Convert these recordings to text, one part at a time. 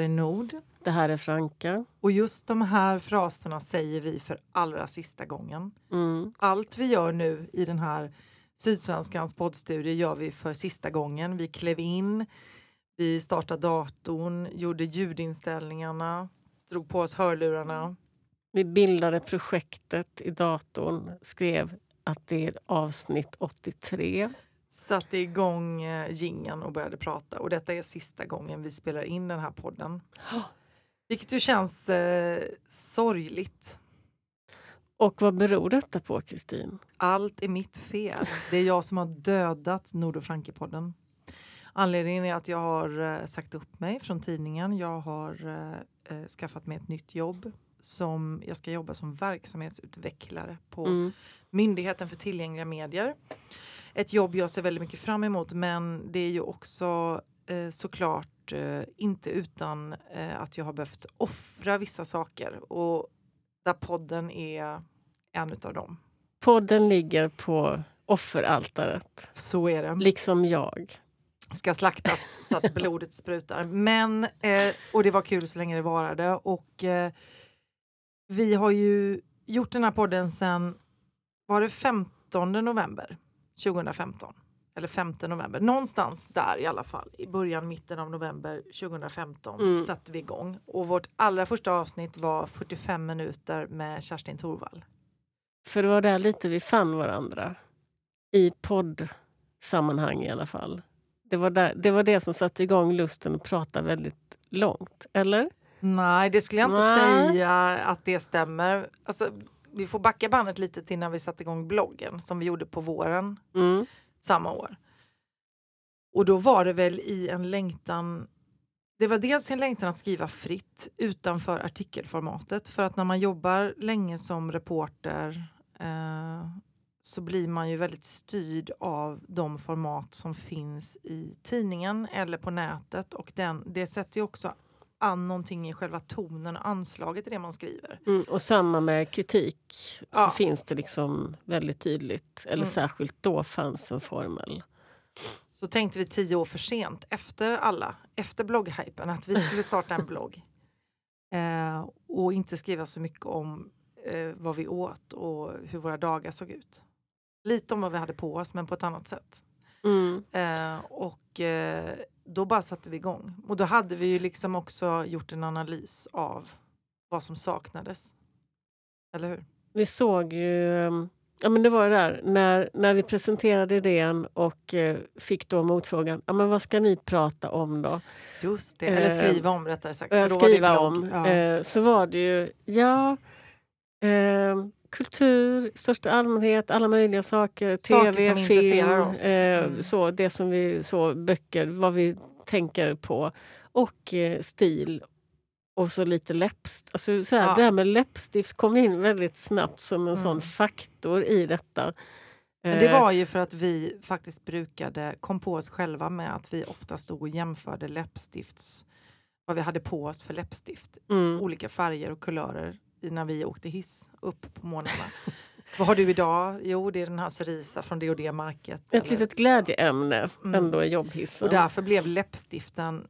här är Nord. Det här är Franka. Och just de här fraserna säger vi för allra sista gången. Mm. Allt vi gör nu i den här Sydsvenskans poddstudie gör vi för sista gången. Vi klev in, vi startade datorn, gjorde ljudinställningarna, drog på oss hörlurarna. Vi bildade projektet i datorn, skrev att det är avsnitt 83. Satte igång eh, gingen och började prata. Och detta är sista gången vi spelar in den här podden. Vilket ju känns eh, sorgligt. Och vad beror detta på, Kristin? Allt är mitt fel. Det är jag som har dödat Nord och Franke-podden. Anledningen är att jag har eh, sagt upp mig från tidningen. Jag har eh, eh, skaffat mig ett nytt jobb. Som, jag ska jobba som verksamhetsutvecklare på Mm. Myndigheten för tillgängliga medier. Ett jobb jag ser väldigt mycket fram emot men det är ju också eh, såklart eh, inte utan eh, att jag har behövt offra vissa saker och där podden är en utav dem. Podden ligger på offeraltaret, Så är det. liksom jag. Ska slaktas så att blodet sprutar. Men, eh, och det var kul så länge det varade. Och eh, vi har ju gjort den här podden sen, var det 15 november 2015? Eller 5 november, någonstans där i alla fall. I början, mitten av november 2015 Mm. satte vi igång. Och vårt allra första avsnitt var 45 minuter med Kerstin Thorvall. För det var där lite vi fann varandra. I poddsammanhang i alla fall. Det var, där, det var det som satte igång lusten att prata väldigt långt. Eller? Nej, det skulle jag inte Nej. säga att det stämmer. Alltså, vi får backa bandet lite till när vi satte igång bloggen som vi gjorde på våren Mm. samma år. Och då var det väl i en längtan det var dels en längtan att skriva fritt utanför artikelformatet. För att när man jobbar länge som reporter eh, så blir man ju väldigt styrd av de format som finns i tidningen eller på nätet. Och den, det sätter ju också an någonting i själva tonen och anslaget i det man skriver. Mm. Och samma med kritik. Så Ja. finns det liksom väldigt tydligt, eller Mm. särskilt då fanns en formel. Så tänkte vi tio år för sent, efter alla, efter blogghypen, att vi skulle starta en blogg. Eh, och inte skriva så mycket om eh, vad vi åt och hur våra dagar såg ut. Lite om vad vi hade på oss, men på ett annat sätt. Mm. Eh, och eh, då bara satte vi igång. Och då hade vi ju liksom också gjort en analys av vad som saknades. Eller hur? Vi såg ju... um, Ja, men det var det där, när, när vi presenterade idén och eh, fick då motfrågan ja, men vad ska ni prata om då? Just det. Eller Eh, skriva om rättare sagt. Det skriva om. Ja. Eh, så var det ju, ja, eh, kultur i största allmänhet, alla möjliga saker. Saker Tv, film, eh, Mm. så, det som vi, så, böcker, vad vi tänker på. Och eh, stil. Och så lite läppstift. Alltså, så här, Ja. Det här med läppstift kom in väldigt snabbt som en Mm. sån faktor i detta. Men det Eh, var ju för att vi faktiskt brukade, kom på oss själva med att vi ofta stod och jämförde läppstifts, vad vi hade på oss för läppstift, mm. olika färger och kulörer när vi åkte hiss upp på morgnarna. vad har du idag? Jo, det är den här Cerisa från det och det märket. Ett eller- litet glädjeämne Mm. ändå i jobbhissen. Och därför blev läppstiften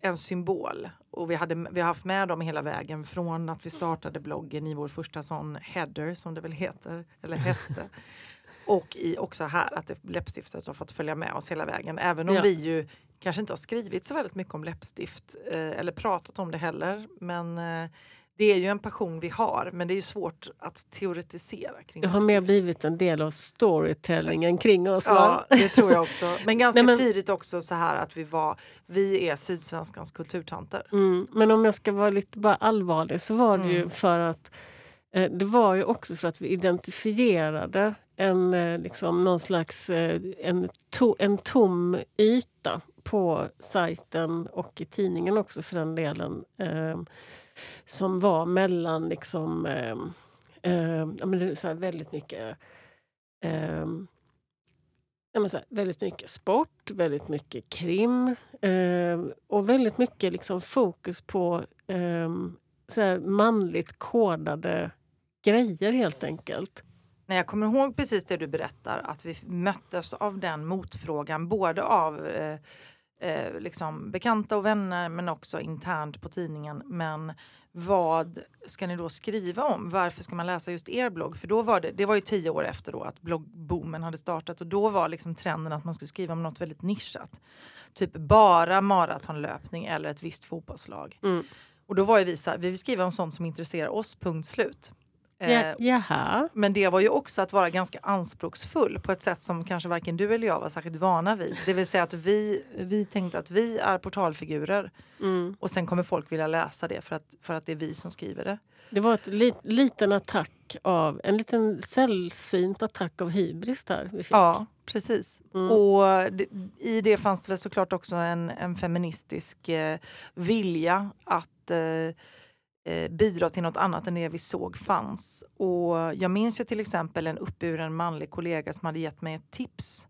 en symbol. Och vi, hade, vi har haft med dem hela vägen från att vi startade bloggen i vår första sån header som det väl heter, eller hette. och i också här att det, läppstiftet har fått följa med oss hela vägen. Även om Ja. vi ju kanske inte har skrivit så väldigt mycket om läppstift eh, eller pratat om det heller. Men eh, det är ju en passion vi har men det är ju svårt att teoretisera kring Det har mer blivit en del av storytellingen kring oss. va? Ja, det tror jag också. Men ganska Nej, men- tidigt också så här att vi var, vi är Sydsvenskans kulturtanter. Mm, men om jag ska vara lite bara allvarlig så var det ju Mm. för att eh, det var ju också för att vi identifierade en, eh, liksom, någon slags eh, en, to, en tom yta på sajten och i tidningen också för den delen. Som var mellan liksom, eh, eh, ja, men det så här väldigt mycket eh, ja, men så här, väldigt mycket sport, väldigt mycket krim eh, och väldigt mycket liksom fokus på eh, så här manligt kodade grejer helt enkelt. Nej, jag kommer ihåg precis det du berättar, att vi möttes av den motfrågan både av eh, eh, liksom bekanta och vänner men också internt på tidningen. Men vad ska ni då skriva om? Varför ska man läsa just er blogg? För då var det, det var ju tio år efter då att bloggboomen hade startat och då var liksom trenden att man skulle skriva om något väldigt nischat. Typ bara maratonlöpning eller ett visst fotbollslag. Mm. Och då var ju vi så här, vi vill skriva om sånt som intresserar oss, punkt slut. Ja, Eh, jaha. men det var ju också att vara ganska anspråksfull på ett sätt som kanske varken du eller jag var särskilt vana vid. Det vill säga att vi, vi tänkte att vi är portalfigurer Mm. och sen kommer folk vilja läsa det för att, för att det är vi som skriver det. Det var ett li, liten attack av, en liten sällsynt attack av hybris där vi fick. Ja, precis. Mm. Och det, i det fanns det väl såklart också en, en feministisk eh, vilja att eh, eh, bidra till något annat än det vi såg fanns. Och jag minns ju till exempel en uppburen manlig kollega som hade gett mig ett tips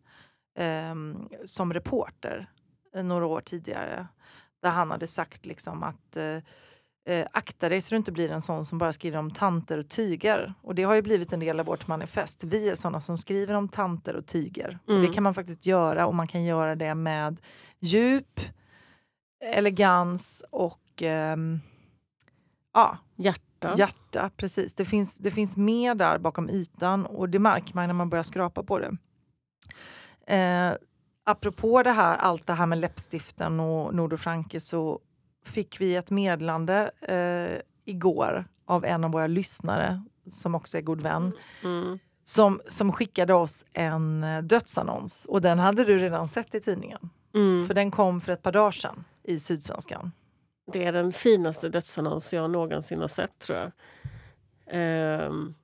ehm, som reporter eh, några år tidigare. Där han hade sagt liksom att eh, eh, akta dig så du inte blir en sån som bara skriver om tanter och tyger. Och det har ju blivit en del av vårt manifest. Vi är såna som skriver om tanter och tyger. Och Mm. det kan man faktiskt göra och man kan göra det med djup, elegans och ehm, ja, Hjärta. hjärta. Precis. Det finns, det finns mer där bakom ytan och det märker man när man börjar skrapa på det. Eh, apropå det här, allt det här med läppstiften och Nord och Franke så fick vi ett meddelande eh, igår av en av våra lyssnare som också är god vän Mm. som, som skickade oss en eh, dödsannons och den hade du redan sett i tidningen. Mm. För den kom för ett par dagar sedan i Sydsvenskan. Det är den finaste dödsannons jag någonsin har sett tror jag. Um,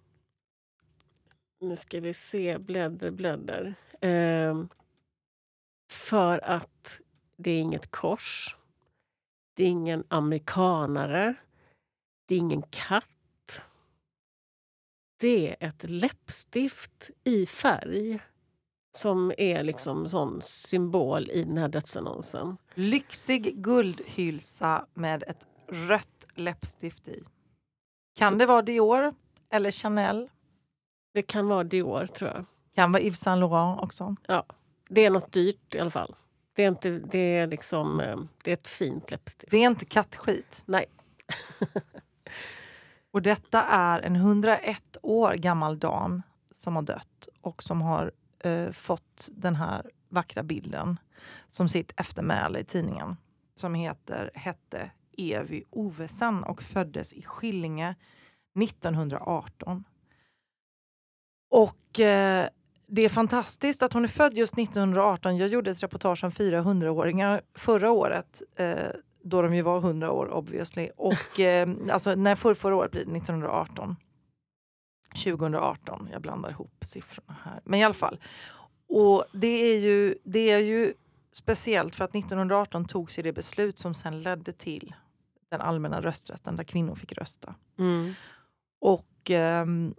nu ska vi se, blädder, blädder. Um, för att det är inget kors. Det är ingen amerikanare. Det är ingen katt. Det är ett läppstift i färg som är liksom sån symbol i den här dödsannonsen. Lyxig guldhylsa med ett rött läppstift i. Kan det vara Dior eller Chanel? Det kan vara Dior, tror jag. Kan vara Yves Saint Laurent också. Det är något dyrt i alla fall. Det är, inte, det är, liksom, eh, det är ett fint läppstift. Det är inte kattskit. Nej. Och detta är en 101 år gammal dam som har dött och som har eh, fått den här vackra bilden som sitt eftermäle i tidningen. Som heter, hette Evy Ovesen och föddes i Skillinge 1918. Och eh, det är fantastiskt att hon är född just 1918. Jag gjorde ett reportage om 400-åringar förra året. Eh, då de ju var 100 år obviously. Och eh, alltså när för, förra året blir det 1918. 2018, jag blandar ihop siffrorna här. Men i alla fall. Och det är ju, det är ju speciellt för att 1918 togs ju det beslut som sen ledde till den allmänna rösträtten där kvinnor fick rösta. Mm. Och ehm,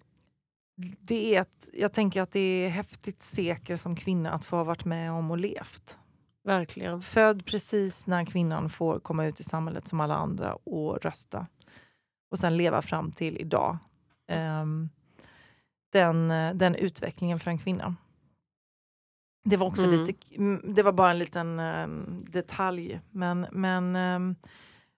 det är ett, jag tänker att det är häftigt sekel som kvinna att få ha varit med om och levt. Verkligen. Född precis när kvinnan får komma ut i samhället som alla andra och rösta. Och sen leva fram till idag. Ehm, den, eh, den utvecklingen för en kvinna. Det var också Mm. lite, det var bara en liten ehm, detalj. Men, men ehm,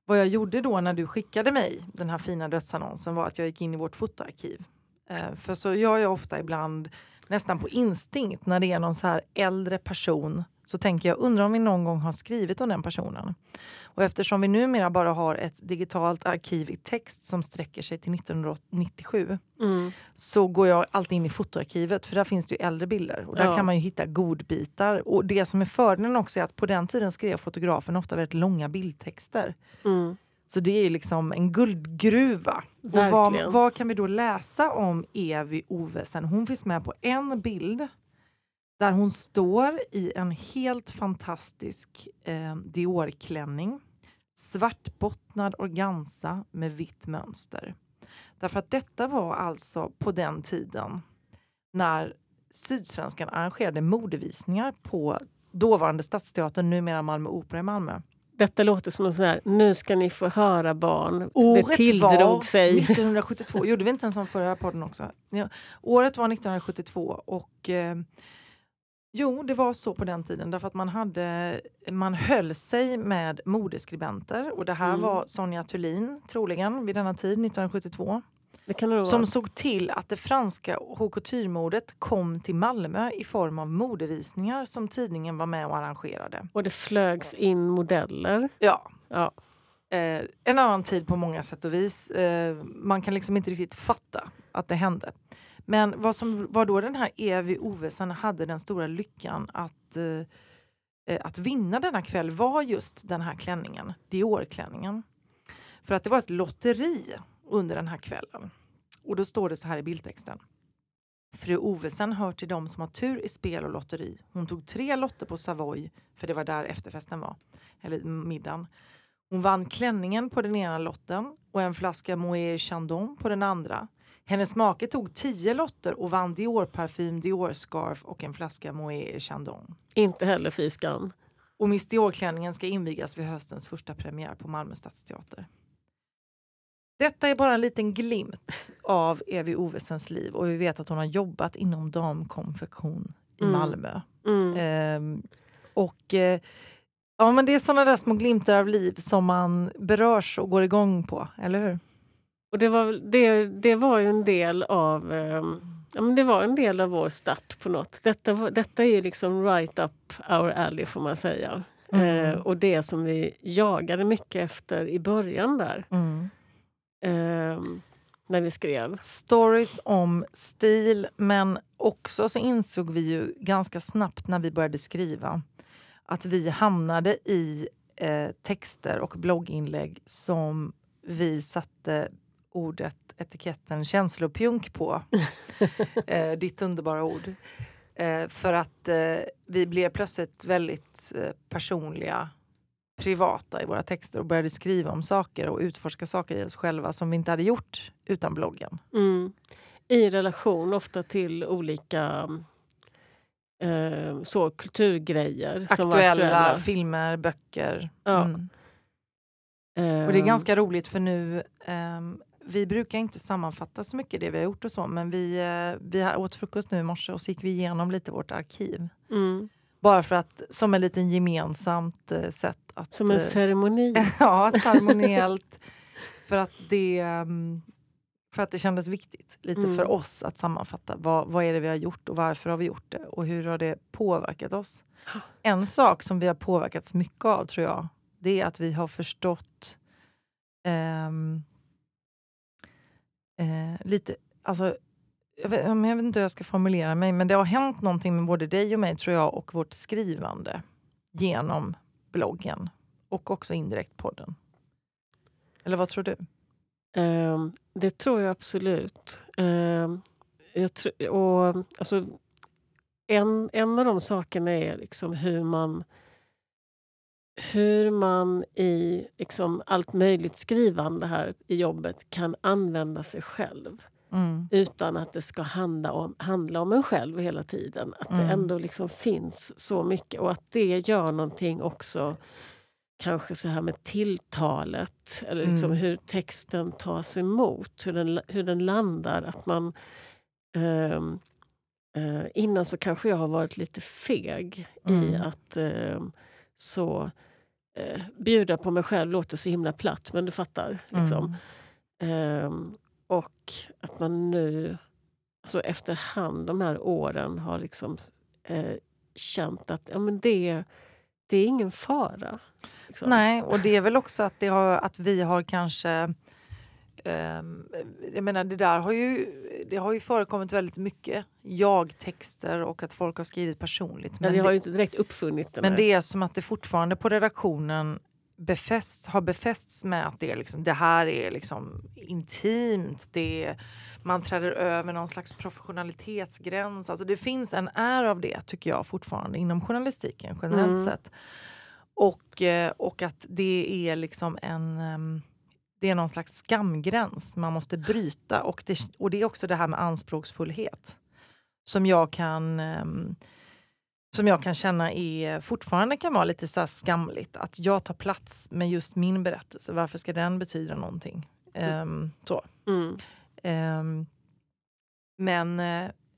vad jag gjorde då när du skickade mig den här fina dödsannonsen var att jag gick in i vårt fotoarkiv. Eh, för så gör jag ofta ibland nästan på instinkt när det är någon så här äldre person så tänker jag, undrar om vi någon gång har skrivit om den personen. Och eftersom vi numera bara har ett digitalt arkiv i text som sträcker sig till 1997 Mm. så går jag alltid in i fotoarkivet för där finns det ju äldre bilder och där Ja. kan man ju hitta godbitar. Och det som är fördelen också är att på den tiden skrev fotografen ofta väldigt långa bildtexter. Mm. Så det är ju liksom en guldgruva. Och vad, vad kan vi då läsa om Evy Ovesen? Hon finns med på en bild där hon står i en helt fantastisk eh, Dior-klänning. Svartbottnad organza med vitt mönster. Därför att detta var alltså på den tiden när Sydsvenskan arrangerade modevisningar på dåvarande Stadsteatern, numera Malmö Opera i Malmö. Detta låter som en sån här, nu ska ni få höra barn. Året det tilldrog var sig. 1972. Gjorde vi inte en sån förra podden också? Ja. Året var 1972 och eh, Jo, det var så på den tiden därför att man, hade, man höll sig med modeskribenter och det här Mm. var Sonja Thulin troligen vid denna tid, 1972, Det kan det nog som såg till att det franska haute kom till Malmö i form av modevisningar som tidningen var med och arrangerade. Och det flögs in modeller. Ja, Ja. eh, en annan tid på många sätt och vis. Eh, man kan liksom inte riktigt fatta att det hände. Men vad som var då den här Evi Ovesen hade den stora lyckan att, eh, eh, att vinna denna kväll var just den här klänningen, Dior-klänningen. För att det var ett lotteri under den här kvällen. Och då står det så här i bildtexten. Fru Ovesen hör till dem som har tur i spel och lotteri. Hon tog tre lotter på Savoy, för det var där efterfesten var, eller middagen. Hon vann klänningen på den ena lotten och en flaska Moët Chandon på den andra. Hennes make tog tio lotter och vann Dior-parfym, Dior-scarf och en flaska Moët Chandon. Inte heller fy skam. Och Miss Dior-klänningen ska invigas vid höstens första premiär på Malmö stadsteater. Detta är bara en liten glimt av Evi Ovesens liv och vi vet att hon har jobbat inom damkonfektion i Mm. Malmö. Mm. Ehm, och eh, ja, men det är såna där små glimtar av liv som man berörs och går igång på, eller hur? Och det var, det, det var ju en del av ehm, ja, men det var en del av vår start på något. Detta, detta är ju liksom right up our alley får man säga. Mm. Eh, och det som vi jagade mycket efter i början där. Mm. ehm, när vi skrev. Stories om stil, men också så insåg vi ju ganska snabbt när vi började skriva att vi hamnade i eh, texter och blogginlägg som vi satte ordet, etiketten känslopjunk på. eh, ditt underbara ord. Eh, för att eh, vi blev plötsligt väldigt eh, personliga, privata i våra texter och började skriva om saker och utforska saker i oss själva som vi inte hade gjort utan bloggen. Mm. I relation ofta till olika eh, så, kulturgrejer som var Aktuella, aktuella. filmer, böcker. Ja. Mm. Eh, Och det är ganska roligt för nu, ehm, vi brukar inte sammanfatta så mycket det vi har gjort och så, men vi, eh, vi åt frukost nu i morse och så gick vi igenom lite vårt arkiv. mm. Bara för att, som en liten gemensamt eh, sätt att... Som en eh, ceremoni. ja, ceremoniellt. för, att det, ehm, för att det kändes viktigt lite Mm. för oss att sammanfatta. Vad, vad är det vi har gjort och varför har vi gjort det? Och hur har det påverkat oss? En sak som vi har påverkats mycket av tror jag, det är att vi har förstått ehm, eh, lite, alltså jag vet, jag vet inte hur jag ska formulera mig, men det har hänt någonting med både dig och mig tror jag och vårt skrivande genom bloggen och också indirekt podden. Eller vad tror du? Ehm, det tror jag absolut. Ehm, jag tr- och, alltså, en, en av de sakerna är liksom hur man hur man i liksom allt möjligt skrivande här i jobbet kan använda sig själv Mm. utan att det ska handla om, handla om en själv hela tiden. Att det Mm. ändå liksom finns så mycket och att det gör någonting också kanske så här med tilltalet eller liksom Mm. hur texten tas emot, hur den, hur den landar. Att man ehm, eh, Innan så kanske jag har varit lite feg i Mm. att ehm, så eh, bjuda på mig själv låter så himla platt, men du fattar. Liksom. Mm. Ehm, och att man nu alltså efterhand de här åren har liksom eh, känt att ja, men det, det är ingen fara. Liksom. Nej, och det är väl också att, har, att vi har kanske... ehm, jag menar, det där har ju, det har ju förekommit väldigt mycket. Jag-texter och att folk har skrivit personligt. Men vi det- har ju inte direkt uppfunnit den Men här. det är som att det fortfarande på redaktionen befästs, har befästs med att det, är liksom, det här är liksom intimt. Det är, man träder över någon slags professionalitetsgräns. Alltså det finns en är av det tycker jag fortfarande inom journalistiken generellt Mm. sett. Och, eh, och att det är liksom en... Det är någon slags skamgräns man måste bryta. Och det, och det är också det här med anspråksfullhet. Som jag kan... ehm, som jag kan känna är, fortfarande kan vara lite så skamligt. Att jag tar plats med just min berättelse. Varför ska den betyda någonting? Ehm, så. Mm. Ehm, men,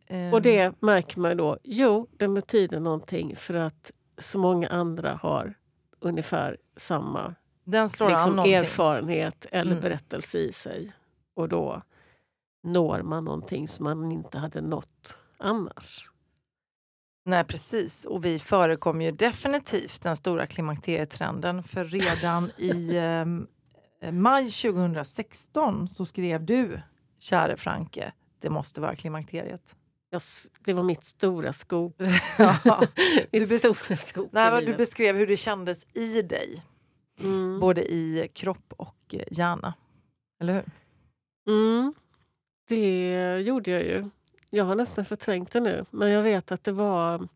Ehm, Och det märker man då. Jo, den betyder någonting för att så många andra har ungefär samma den slår an liksom, någonting. erfarenhet eller Mm. berättelse i sig. Och då når man någonting som man inte hade nått annars. Nej, precis. Och vi förekom ju definitivt den stora klimakterietrenden. För redan i ehm, maj 2016 så skrev du, käre Franke, det måste vara klimakteriet. Jag, det var mitt stora skop. Ja. mitt Du stora skop Nej, du beskrev hur det kändes i dig, mm. både i kropp och hjärna. Eller hur? Mm. Det gjorde jag ju. Jag har nästan förträngt det nu, men jag vet att det var...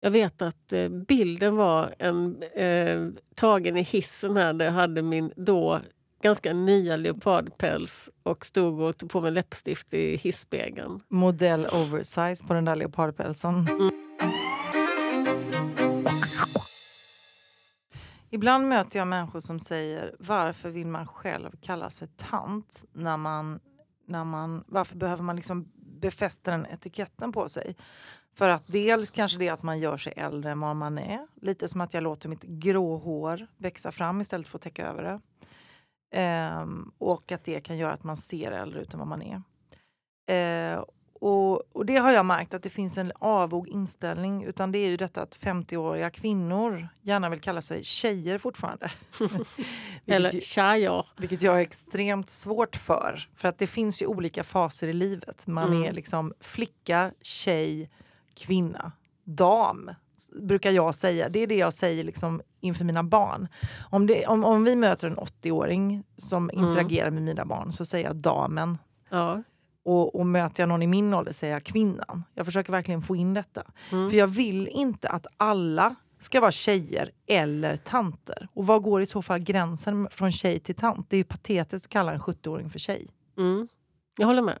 Jag vet att eh, bilden var en, eh, tagen i hissen här där jag hade min då ganska nya leopardpäls och stod och tog på mig läppstift i hisspegeln. Modell oversize på den där leopardpälsen. Ibland möter jag människor som säger varför vill man själv kalla sig tant? När man, när man, varför behöver man liksom befästa den etiketten på sig? För att dels kanske det är att man gör sig äldre än vad man är. Lite som att jag låter mitt grå hår växa fram istället för att täcka över det. Ehm, och att det kan göra att man ser äldre ut än vad man är. Ehm, och, och det har jag märkt att det finns en avog inställning. Utan det är ju detta att 50-åriga kvinnor gärna vill kalla sig tjejer fortfarande. Eller tja vilket jag har extremt svårt för. För att det finns ju olika faser i livet. Man Mm. är liksom flicka, tjej, kvinna, dam. Brukar jag säga. Det är det jag säger liksom inför mina barn. Om, det, om, om vi möter en 80-åring som Mm. interagerar med mina barn så säger jag damen. Ja. Och, och möter jag någon i min ålder säger jag kvinnan. Jag försöker verkligen få in detta. Mm. För jag vill inte att alla ska vara tjejer eller tanter. Och var går i så fall gränsen från tjej till tant? Det är ju patetiskt att kalla en 70-åring för tjej. Mm. Jag håller med.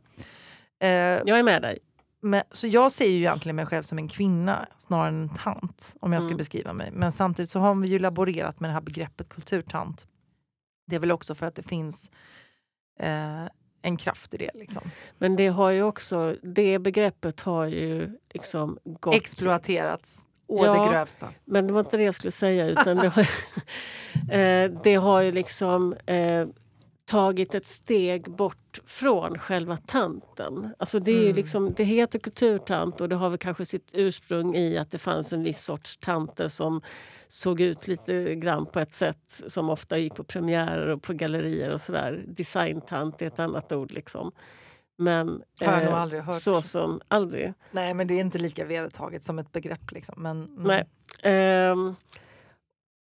Eh, Jag är med dig. men, så jag ser ju egentligen mig själv som en kvinna snarare än en tant om jag ska Mm. beskriva mig. Men samtidigt så har vi ju laborerat med det här begreppet kulturtant. Det är väl också för att det finns eh, en kraft i det. Liksom. Men det har ju också, det begreppet har ju liksom gått... Exploaterats å Ja. det grövsta. Men det var inte det jag skulle säga. Utan det, har, eh, det har ju liksom eh, tagit ett steg bort från själva tanten. Alltså det, är ju Mm. liksom, det heter kulturtant och det har väl kanske sitt ursprung i att det fanns en viss sorts tanter som såg ut lite grann på ett sätt som ofta gick på premiärer och på gallerier och sådär. Designtant är ett annat ord. liksom. Men Har jag nog eh, aldrig hört. så som aldrig. Nej, men det är inte lika vedertaget som ett begrepp. Liksom. Men, mm. Nej. Ehm,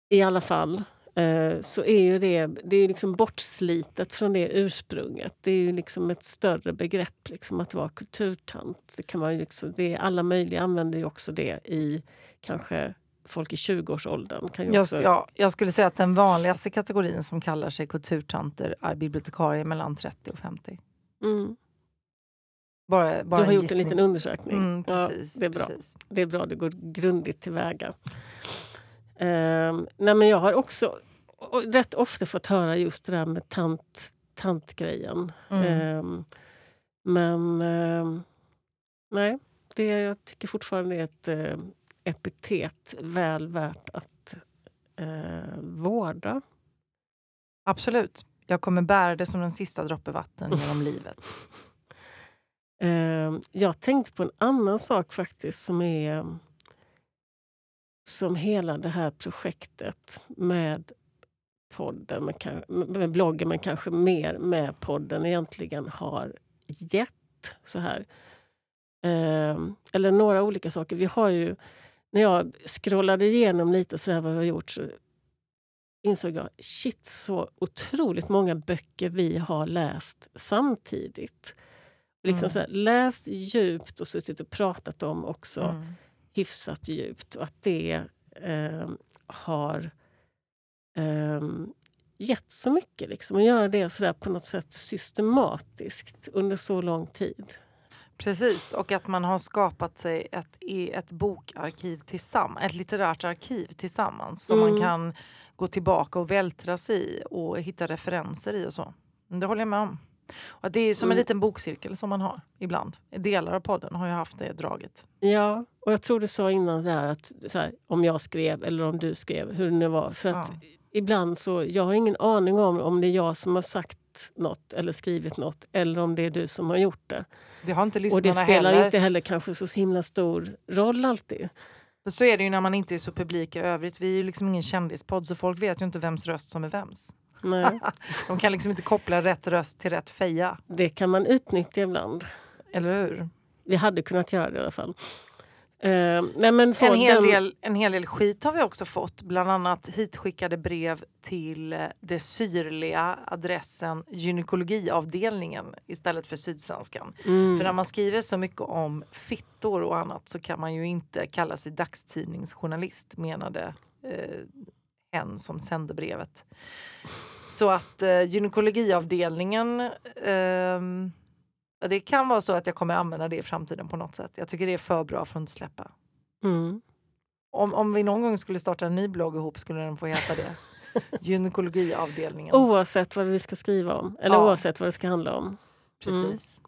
I alla fall eh, så är ju det, det är liksom bortslitet från det ursprunget. Det är ju liksom ett större begrepp liksom, att vara kulturtant. Det kan man liksom, det är, alla möjliga använder ju också det i kanske folk i 20-årsåldern. Kan ju Jag, också, ja, jag skulle säga att den vanligaste kategorin som kallar sig kulturtanter är bibliotekarier mellan 30 och 50. mm. Bara, bara Du har gjort en liten undersökning. Mm, Ja, precis, det är bra. Precis. Det är bra, det går grundligt tillväga. Um, nej men jag har också rätt ofta fått höra just det där med tant, tantgrejen. Mm. Ehm, men ehm, nej, det, jag tycker fortfarande är ett eh, epitet väl värt att eh, vårda. Absolut. Jag kommer bära det som den sista droppe vatten genom livet. Ehm, jag tänkte på en annan sak faktiskt som är som hela det här projektet med podden, med, med bloggen men kanske mer med podden egentligen har gett. så här. Ehm, eller några olika saker. Vi har ju, när jag scrollade igenom lite så här vad vi har gjort så insåg jag shit så otroligt många böcker vi har läst samtidigt. Liksom Mm. så här, läst djupt och suttit och pratat om också Mm. hyfsat djupt. Och att det eh, har eh, gett så mycket. Liksom, och göra det så där på något sätt systematiskt under så lång tid. Precis, och att man har skapat sig ett, i ett bokarkiv tillsammans, ett litterärt arkiv tillsammans som man Mm. kan gå tillbaka och vältra sig i och hitta referenser i och så. Det håller jag med om. Och det är som en Mm. liten bokcirkel som man har ibland. Delar av podden har ju haft det draget. Ja, och jag tror du sa innan där att så här, om jag skrev eller om du skrev, hur det nu var. För att Ja. ibland så, jag har ingen aning om om det är jag som har sagt något eller skrivit något eller om det är du som har gjort det. Det har inte Och lyssnarna det spelar heller. inte heller kanske så himla stor roll alltid. Så är det ju när man inte är så publik i övrigt. Vi är ju liksom ingen kändispodd så folk vet ju inte vems röst som är vems. Nej, De kan liksom inte koppla rätt röst till rätt feja. det kan man utnyttja ibland. Eller hur? Vi hade kunnat göra det i alla fall. Eh, nej men så, En hel, den- del, en hel del skit har vi också fått. Bland annat hitskickade brev till eh, det syrliga adressen gynekologiavdelningen istället för Sydsvenskan. Mm. För när man skriver så mycket om fittor och annat så kan man ju inte kalla sig dagstidningsjournalist menade eh, en som sände brevet. Så att eh, gynekologiavdelningen ja, det kan vara så att jag kommer använda det i framtiden på något sätt. Jag tycker det är för bra för att inte släppa. Mm. Om, om vi någon gång skulle starta en ny blogg ihop skulle den få heta det. Gynekologiavdelningen. Oavsett vad vi ska skriva om, eller Ja. oavsett vad det ska handla om. Precis.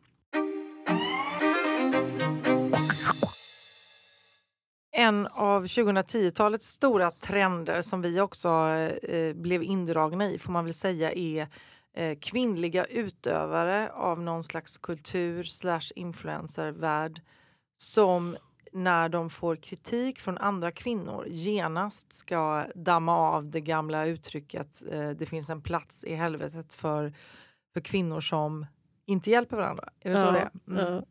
En av 2010-talets stora trender som vi också eh, blev indragna i får man väl säga är eh, kvinnliga utövare av någon slags kultur slash influencervärld som när de får kritik från andra kvinnor genast ska damma av det gamla uttrycket eh, det finns en plats i helvetet för, för kvinnor som inte hjälper varandra. Är det så Ja, det är? Mm. ja.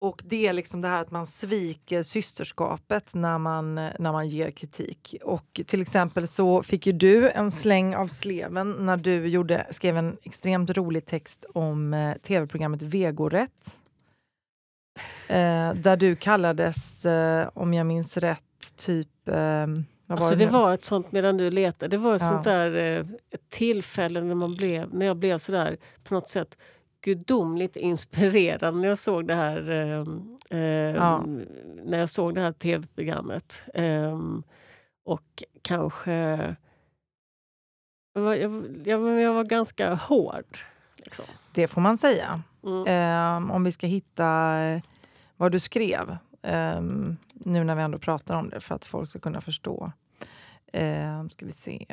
Och det är liksom det här att man sviker systerskapet när man, när man ger kritik. Och till exempel så fick ju du en släng av sleven när du gjorde, skrev en extremt rolig text om eh, tv-programmet Vegorätt. Eh, där du kallades, eh, om jag minns rätt, typ... Eh, var Alltså det nu? var ett sånt medan du letade. Det var ett Ja. sånt där eh, tillfälle när, man blev, när jag blev sådär på något sätt gudomligt inspirerad när jag såg det här, eh, eh, Ja. när jag såg det här tv-programmet. Eh, och kanske... Jag var, jag, jag, var ganska hård. Liksom. Det får man säga. Mm. Ehm, om vi ska hitta eh, vad du skrev ehm, nu när vi ändå pratar om det för att folk ska kunna förstå. Um, ska vi se.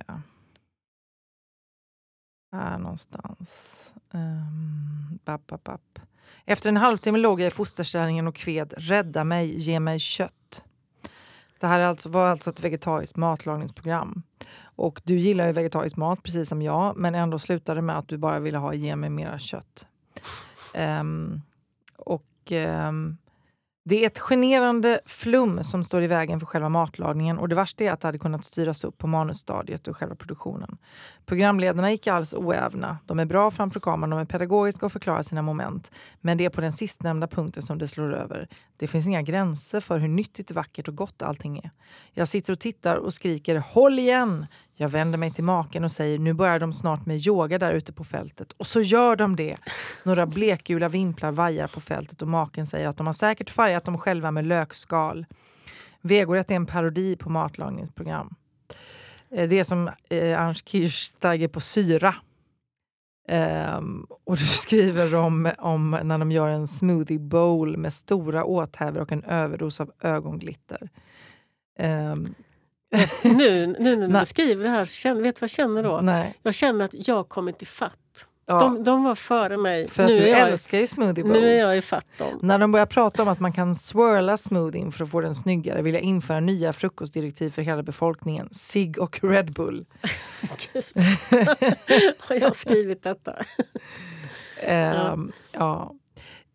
Här någonstans. Um, bap, bap, bap. Efter en halvtimme låg jag i fosterställningen och kved Rädda mig, ge mig kött. Det här alltså, var alltså ett vegetariskt matlagningsprogram. Och du gillar ju vegetarisk mat precis som jag men ändå slutade med att du bara ville ha ge mig mera kött. Um, och um, det är ett generande flum som står i vägen för själva matlagningen och det värsta är att det hade kunnat styras upp på manusstadiet och själva produktionen. Programledarna gick alls oävna. De är bra framför kameran, de är pedagogiska och förklarar sina moment. Men det är på den sistnämnda punkten som det slår över. Det finns inga gränser för hur nyttigt, vackert och gott allting är. Jag sitter och tittar och skriker “Håll igen!” Jag vänder mig till maken och säger nu börjar de snart med yoga där ute på fältet. Och så gör de det. Några blekgula vimplar vajar på fältet och maken säger att de har säkert färgat dem själva med lökskal. Vegorätt är en parodi på matlagningsprogram. Eh, det är som eh, Ernst Kirchsteiger på syra. Um, och du skriver om, om när de gör en smoothie bowl med stora åthävor och en överdos av ögonglitter. Um, nu, nu när du beskriver det här, känner, vet du vad jag känner då? nej. Jag känner att jag kommit i fatt. Ja, De, de var före mig. för att nu, du jag, älskar ju smoothie bowls. nu är jag i fatt dem. När de börjar prata om att man kan swirla smoothien för att få den snyggare vill jag införa nya frukostdirektiv för hela befolkningen. Sig och Red Bull. Gud. har jag skrivit detta? Ehm, ja.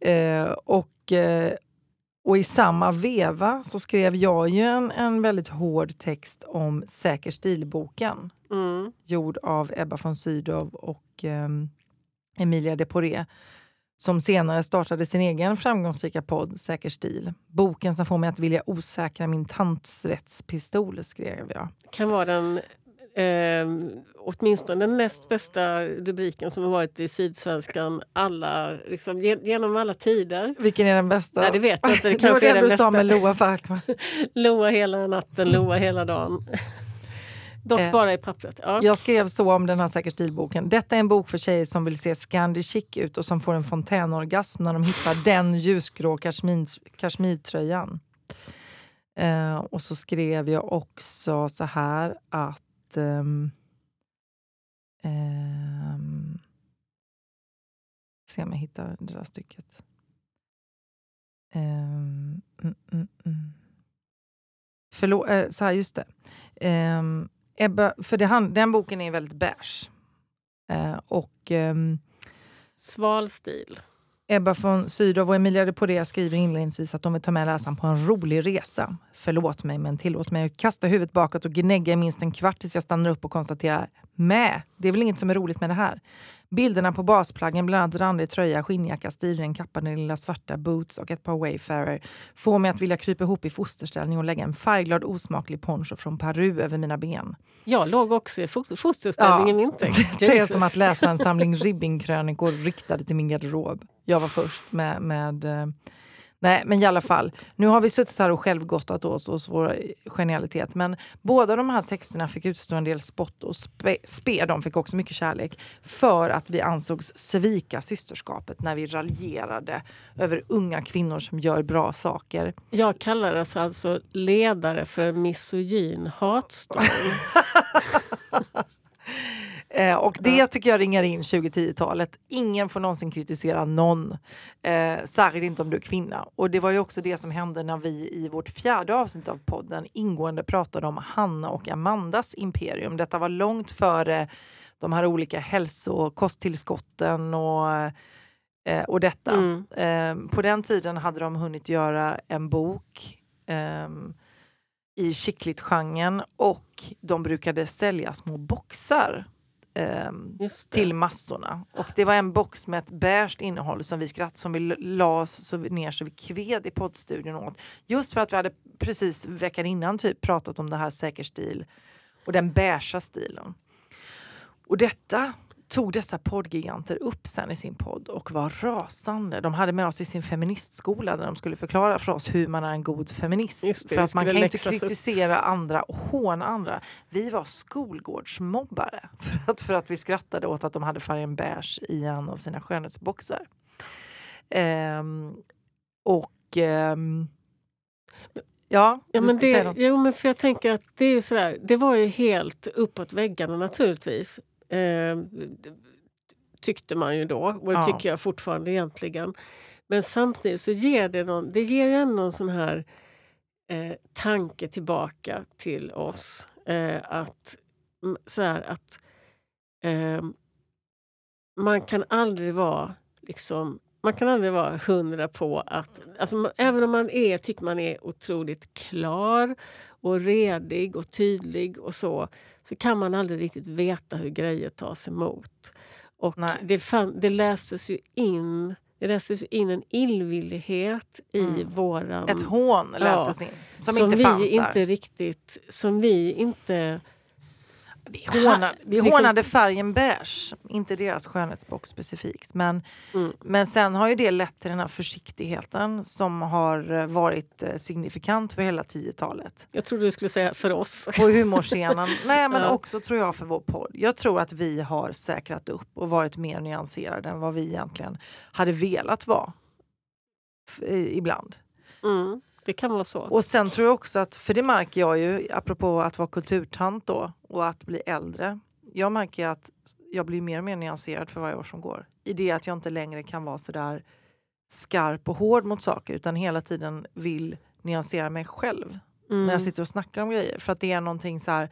Eh, och, eh, och i samma veva så skrev jag ju en, en väldigt hård text om Säker stilboken Mm. gjord av Ebba von Sydow och ehm, Emilia Deporé som senare startade sin egen framgångsrika podd Säker stil. Boken som får mig att vilja osäkra min tantsvetspistol, skrev jag. kan vara den eh, åtminstone den näst bästa rubriken som har varit i Sydsvenskan alla, liksom, ge- genom alla tider. Vilken är den bästa? Nej, det vet jag inte. Det det var kanske den den du sa bästa. med Loa Falkman. Loa hela natten, loa hela dagen. Dock Eh, bara i pappret. Ja. Jag skrev så om den här Säker stilboken. Detta är en bok för tjejer som vill se Scandi chic ut och som får en fontänorgasm när de hittar den ljusgrå kashmir, kashmirtröjan. Eh, och så skrev jag också så här att... Um, um, se om jag hittar det där stycket. Um, mm, mm, mm. Förlåt, eh, så här, just det. Um, Ebba, för det, hand- den boken är väldigt beige. Uh, och Um, Sval stil. Ebba von Sydow och Emilia de Poré skriver inledningsvis att de vill ta med läsaren på en rolig resa. Förlåt mig, men tillåt mig att kasta huvudet bakåt och gnägga i minst en kvart tills jag stannar upp och konstaterar med. Det är väl inget som är roligt med det här. Bilderna på basplaggen, bland annat randig tröja, skinnjacka, stilren, kappa, den lilla svarta boots och ett par Wayfarer får mig att vilja krypa ihop i fosterställning och lägga en färgglad osmaklig poncho från Peru över mina ben. Jag låg också i fo- fosterställning i vintern. Det är som att läsa en samling ribbingkrönikor riktade till min garderob. Jag var först med... med eh, nej, men i alla fall. Nu har vi suttit här och självgottat oss hos vår genialitet. Men båda de här texterna fick utstå en del spott och spe, spe. De fick också mycket kärlek. För att vi ansågs svika systerskapet när vi raljerade över unga kvinnor som gör bra saker. Jag kallades alltså ledare för en misogyn hatstorm. Eh, och det tycker jag ringar in 2010-talet. Ingen får någonsin kritisera någon. Eh, särskilt inte om du är kvinna. Och det var ju också det som hände när vi i vårt fjärde avsnitt av podden ingående pratade om Hanna och Amandas imperium. Detta var långt före de här olika hälsokosttillskotten och, eh, och detta. Mm. Eh, på den tiden hade de hunnit göra en bok ehm, i chicklit-genren och de brukade sälja små boxar det. till massorna. Och det var en box med ett beige innehåll som vi skratt som vi la oss så ner så vi kved i poddstudion åt. Just för att vi hade precis veckan innan typ pratat om det här säker stil och den beigea stilen. Och detta tog dessa poddgiganter upp sen i sin podd och var rasande. De hade med oss i sin feministskola där de skulle förklara för oss hur man är en god feminist. Det, för att man kan inte läxas upp. kritisera andra och håna andra. Vi var skolgårdsmobbare för att, för att vi skrattade åt att de hade färgen beige i en av sina skönhetsboxar. Ehm, och ehm, ja, Ja, men det, jo, men för jag tänker att det är ju sådär, det var ju helt uppåt väggarna naturligtvis. Eh, tyckte man ju då och det Ja. tycker jag fortfarande egentligen. Men samtidigt så ger det, någon, det ger en sån här eh, tanke tillbaka till oss. Eh, att så här, att eh, man kan aldrig vara liksom man kan aldrig vara hundra på att... Alltså, även om man är, tycker man är otroligt klar och redig och tydlig och så så kan man aldrig riktigt veta hur grejer tas emot. Och det, fan, det läses ju in det läses in en illvillighet i Mm. våran... Ett hån lästes in som, som inte vi fanns inte där. riktigt... Som vi inte... Vi, hånade, vi liksom- hånade färgen beige, inte deras skönhetsbox specifikt. Men, Mm. men sen har ju det lett till den här försiktigheten som har eh, varit eh, signifikant för hela 10-talet. Jag trodde du skulle säga för oss. På humorscenen, nej men Ja. också tror jag för vår podd. Jag tror att vi har säkrat upp och varit mer nyanserade än vad vi egentligen hade velat vara. Ibland. Mm, det kan vara så. Och sen tror jag också att, för det märker jag ju, apropå att vara kulturtant då och att bli äldre. Jag märker att jag blir mer och mer nyanserad för varje år som går. I det att jag inte längre kan vara så där skarp och hård mot saker utan hela tiden vill nyansera mig själv Mm. när jag sitter och snackar om grejer. För att det är någonting så här,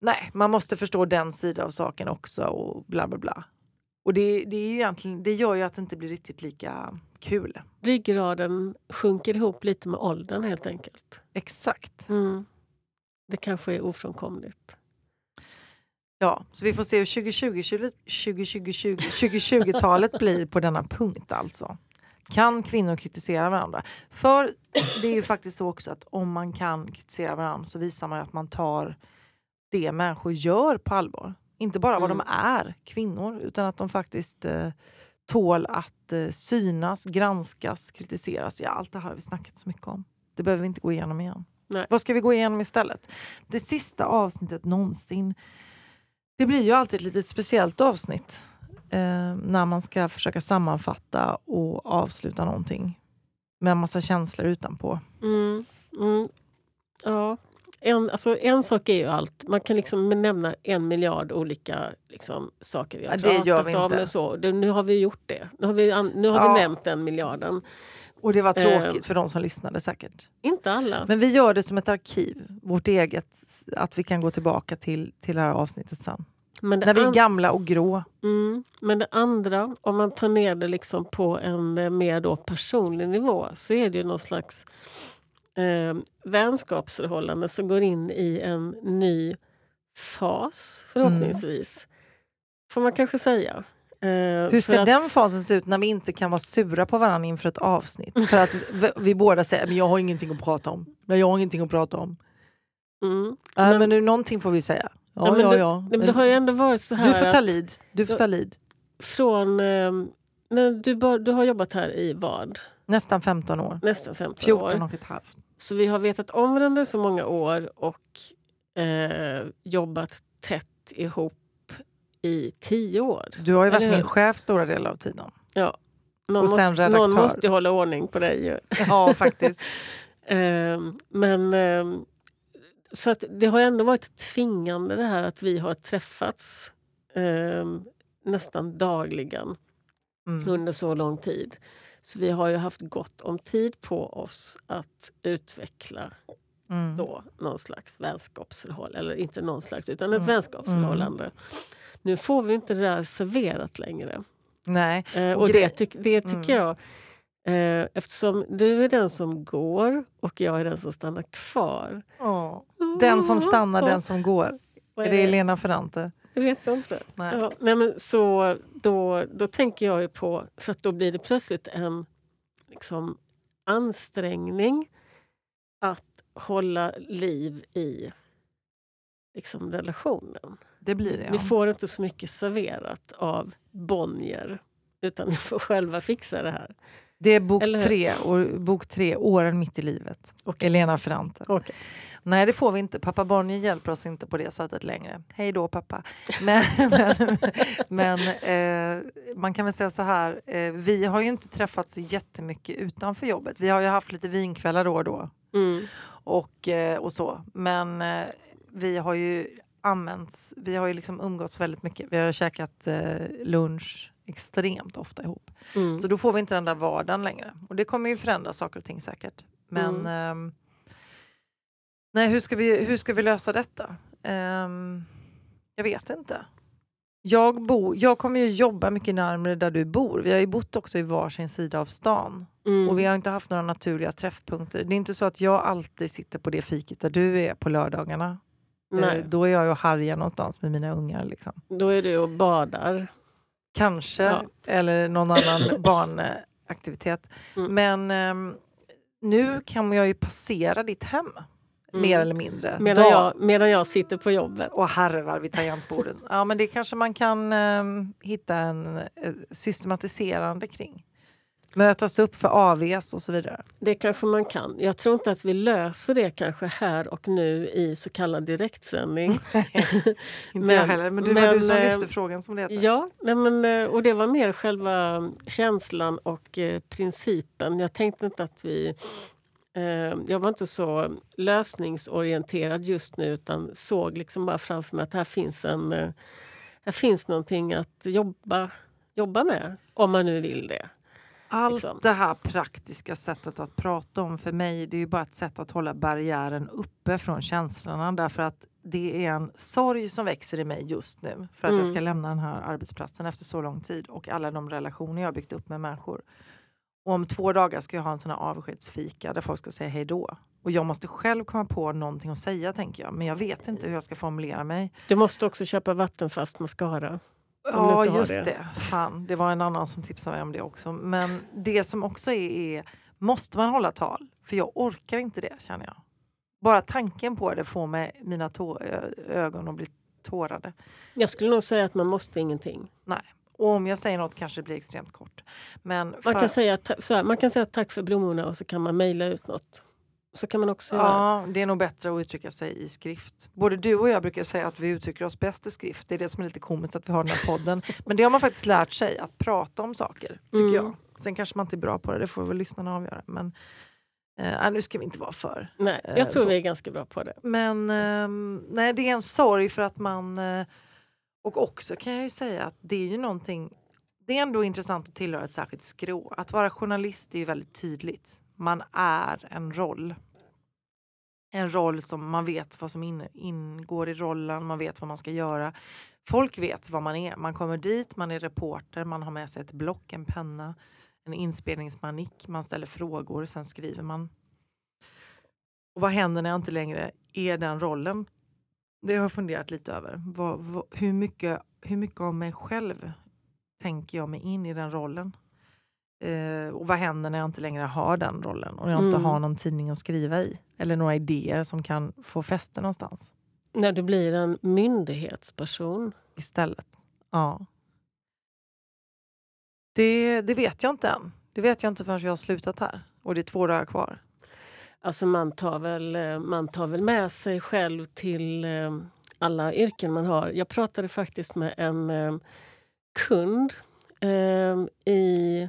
nej, man måste förstå den sidan av saken också och bla bla bla. Och det, det, är ju egentligen, det gör ju att det inte blir riktigt lika kul. Ryggraden sjunker ihop lite med åldern helt enkelt. Exakt. Mm. Det kanske är ofrånkomligt. Ja, så vi får se hur 2020 2020 2020-talet blir på denna punkt alltså. Kan kvinnor kritisera varandra? För det är ju faktiskt så också att om man kan kritisera varandra så visar man ju att man tar det människor gör på allvar. Inte bara vad Mm. de är, kvinnor, utan att de faktiskt eh, tål att eh, synas, granskas, kritiseras. Ja, allt det här har vi snackat så mycket om. Det behöver vi inte gå igenom igen. Nej. Vad ska vi gå igenom istället? Det sista avsnittet någonsin. Det blir ju alltid ett litet speciellt avsnitt eh, när man ska försöka sammanfatta och avsluta någonting med en massa känslor utanpå. Mm, mm, ja. En, alltså en sak är ju allt. Man kan liksom nämna en miljard olika liksom, saker vi har Ja, pratat om. inte. Så. Det, nu har vi gjort det. Nu har vi, an- nu har Ja. vi nämnt den miljarden. Och det var tråkigt Eh. för de som lyssnade säkert. Inte alla. Men vi gör det som ett arkiv, vårt eget, att vi kan gå tillbaka till, till det här avsnittet sen. När vi är gamla och grå. mm, men det andra, om man tar ner det liksom på en eh, mer då personlig nivå så är det ju någon slags eh, vänskapsförhållande som går in i en ny fas förhoppningsvis. Får man kanske säga. Eh, Hur ska att- den fasen se ut när vi inte kan vara sura på varandra inför ett avsnitt? För att vi, vi båda säger men jag har ingenting att prata om. Nej, jag har ingenting att prata om. Mm. Nej, Men- men, nu, någonting får vi säga. Ja, Ja, men ja, det- ja. Nej, men det har ju ändå varit så här du får ta lid. Du får ta lid. från... Eh, när du, bör, du har jobbat här i vad? Nästan 15 år. Nästan 15 14 år. och ett halvt. Så vi har vetat om varandra så många år och eh, jobbat tätt ihop i tio år. Du har ju varit min chef stora delar av tiden. Någon, Och sen måste, redaktör. någon måste ju hålla ordning på dig. Ju. Ja, faktiskt. Eh, men eh, så att det har ändå varit tvingande det här att vi har träffats eh, nästan dagligen Mm. under så lång tid. Så vi har ju haft gott om tid på oss att utveckla Mm. då någon slags vänskapsförhållande. Eller inte någon slags, utan ett Mm. vänskapsförhållande. Nu får vi inte det där serverat längre. Nej. Eh, Och det, det tycker Mm. jag... Eh, eftersom du är den som går och jag är den som stannar kvar. Åh. Den som stannar, den som går. Är det Elena Ferrante? Det vet jag inte. Nej. Ja, nej men så då, då tänker jag ju på, för att då blir det plötsligt en liksom, ansträngning att hålla liv i liksom, relationen. Det blir det. Vi Ja. får inte så mycket serverat av Bonnier utan vi får själva fixa det här. Det är bok Eller tre, och, bok tre, Åren mitt i livet. Okej. Elena Ferrante. Okej. Nej, det får vi inte. Pappa Bonnier hjälper oss inte på det sättet längre. Hej då pappa. Men, men, men eh, man kan väl säga så här, eh, vi har ju inte träffats jättemycket utanför jobbet. Vi har ju haft lite vinkvällar då och då. Mm. och, eh, och så. Men eh, vi har ju använts, vi har ju liksom umgåtts väldigt mycket. Vi har käkat eh, lunch extremt ofta ihop. Mm. Så då får vi inte den där vardagen längre. Och det kommer ju förändra saker och ting säkert. Men Mm. ehm, nej, hur ska, vi, hur ska vi lösa detta? Ehm, jag vet inte. Jag, bo, jag kommer ju jobba mycket närmare där du bor. Vi har ju bott också i varsin sida av stan. Mm. Och vi har inte haft några naturliga träffpunkter. Det är inte så att jag alltid sitter på det fiket där du är på lördagarna. Nej, Eh, Då är jag ju och harjar någonstans med mina ungar. Liksom. då är du och badar. Kanske, Ja. eller någon annan barnaktivitet. Mm. Men ehm, nu kan jag ju passera ditt hem, Mm. mer eller mindre. Medan jag, medan jag sitter på jobbet. och harvar vid tangentbordet. Ja, men det kanske man kan ehm, hitta en eh, systematiserande kring. Mötas upp för AVs och så vidare. Det kanske man kan. Jag tror inte att vi löser det kanske här och nu i så kallad direktsändning. Inte Men- jag heller, men det var men, du som eh, lyfte frågan som det heter. Ja, nej men, eh, och det var mer själva känslan och eh, principen. Jag tänkte inte att vi... Eh, jag var inte så lösningsorienterad just nu utan såg liksom bara framför mig att här finns, en, eh, här finns någonting att jobba, jobba med, om man nu vill det. Allt liksom. det här praktiska sättet att prata om för mig det är ju bara ett sätt att hålla barriären uppe från känslorna därför att det är en sorg som växer i mig just nu för att jag Mm. ska lämna den här arbetsplatsen efter så lång tid och alla de relationer jag har byggt upp med människor. Och om två dagar ska jag ha en sån här avskedsfika där folk ska säga hej då. Och jag måste själv komma på någonting att säga tänker jag men jag vet inte hur jag ska formulera mig. Du måste också köpa vattenfast mascara. Ja, just det. det. Fan, det var en annan som tipsade mig om det också. Men det som också är, är, måste man hålla tal? För jag orkar inte det känner jag. Bara tanken på det får mig, mina tå- ögon att bli tårade. Jag skulle nog säga att man måste ingenting. Och om jag säger något kanske det blir extremt kort. Men Man för, kan, säga, så här, man kan säga tack för blommorna och så kan man mejla ut något. Så kan man också göra. Ja, det är nog bättre att uttrycka sig i skrift. Både du och jag brukar säga att vi uttrycker oss bäst i skrift. Det är det som är lite komiskt att vi har den här podden. Men det har man faktiskt lärt sig, att prata om saker. tycker Mm. jag. Sen kanske man inte är bra på det, det får väl lyssnarna avgöra. Men eh, nu ska vi inte vara för. Nej, Eh, jag tror så. vi är ganska bra på det. Men ehm, nej, det är en sorg för att man... Eh, och också kan jag ju säga att det är ju någonting... Det är ändå intressant att tillhöra ett särskilt skrå. Att vara journalist är ju väldigt tydligt. Man är en roll. En roll som man vet vad som in, ingår i rollen, man vet vad man ska göra. Folk vet vad man är. Man kommer dit, man är reporter, man har med sig ett block, en penna, en inspelningsmanik, man ställer frågor, sen skriver man. Och vad händer när jag inte längre är den rollen? Det har jag funderat lite över. Vad, vad, hur, mycket, hur mycket av mig själv tänker jag mig in i den rollen? Eh, och vad händer när jag inte längre har den rollen och jag inte Mm. har någon tidning att skriva i? Eller några idéer som kan få fäste någonstans När du blir en myndighetsperson. istället. Ja. Det, det vet jag inte än. Det vet jag inte förrän jag har slutat här. Och det är två dagar kvar. Alltså man tar väl, eh, man tar väl med sig själv till eh, alla yrken man har. Jag pratade faktiskt med en eh, kund eh, i,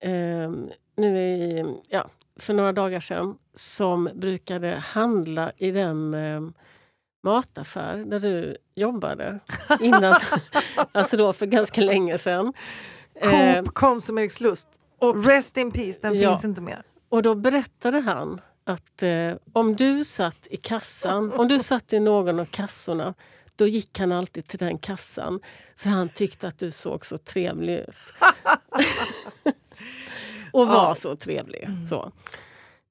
eh, nu i, ja, för några dagar sedan som brukade handla i den eh, mataffär där du jobbade innan. alltså då för ganska länge sedan. Eh, Coop Konsum Erikslust. och Rest in peace, den Ja. finns inte mer. Och då berättade han att eh, om du satt i kassan, om du satt i någon av kassorna, då gick han alltid till den kassan. För han tyckte att du såg så trevlig ut. Och var Ja. så trevlig. Så.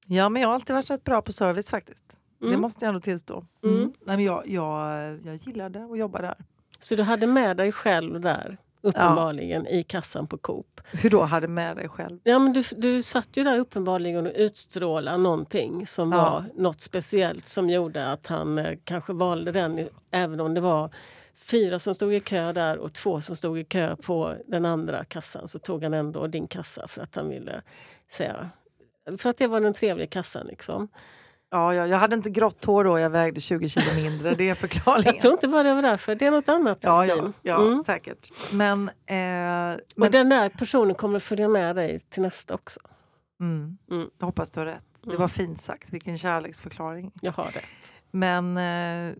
Ja, men jag har alltid varit rätt bra på service faktiskt. Det Mm. måste jag ändå tillstå. Mm. Mm. Nej, men jag, jag, jag gillade att jobba där. så du hade med dig själv där, uppenbarligen, i kassan på Coop. Hur då hade med dig själv? Ja, men du, du satt ju där uppenbarligen och utstrålade någonting som Ja. var något speciellt som gjorde att han eh, kanske valde den även om det var fyra som stod i kö där och två som stod i kö på den andra kassan så tog han ändå din kassa för att han ville säga för att det var den trevliga kassan. Liksom. Ja, jag, jag hade inte grått hår då, jag vägde 20 kilo mindre. Det är förklaringen. Jag tror inte bara det var därför, det är något annat. Ja, ja, ja Mm. säkert. Men, eh, men Och den där personen kommer följa med dig till nästa också. mm, Mm. jag hoppas du har rätt. Det Mm. var fint sagt, vilken kärleksförklaring. Jag har det. Men eh,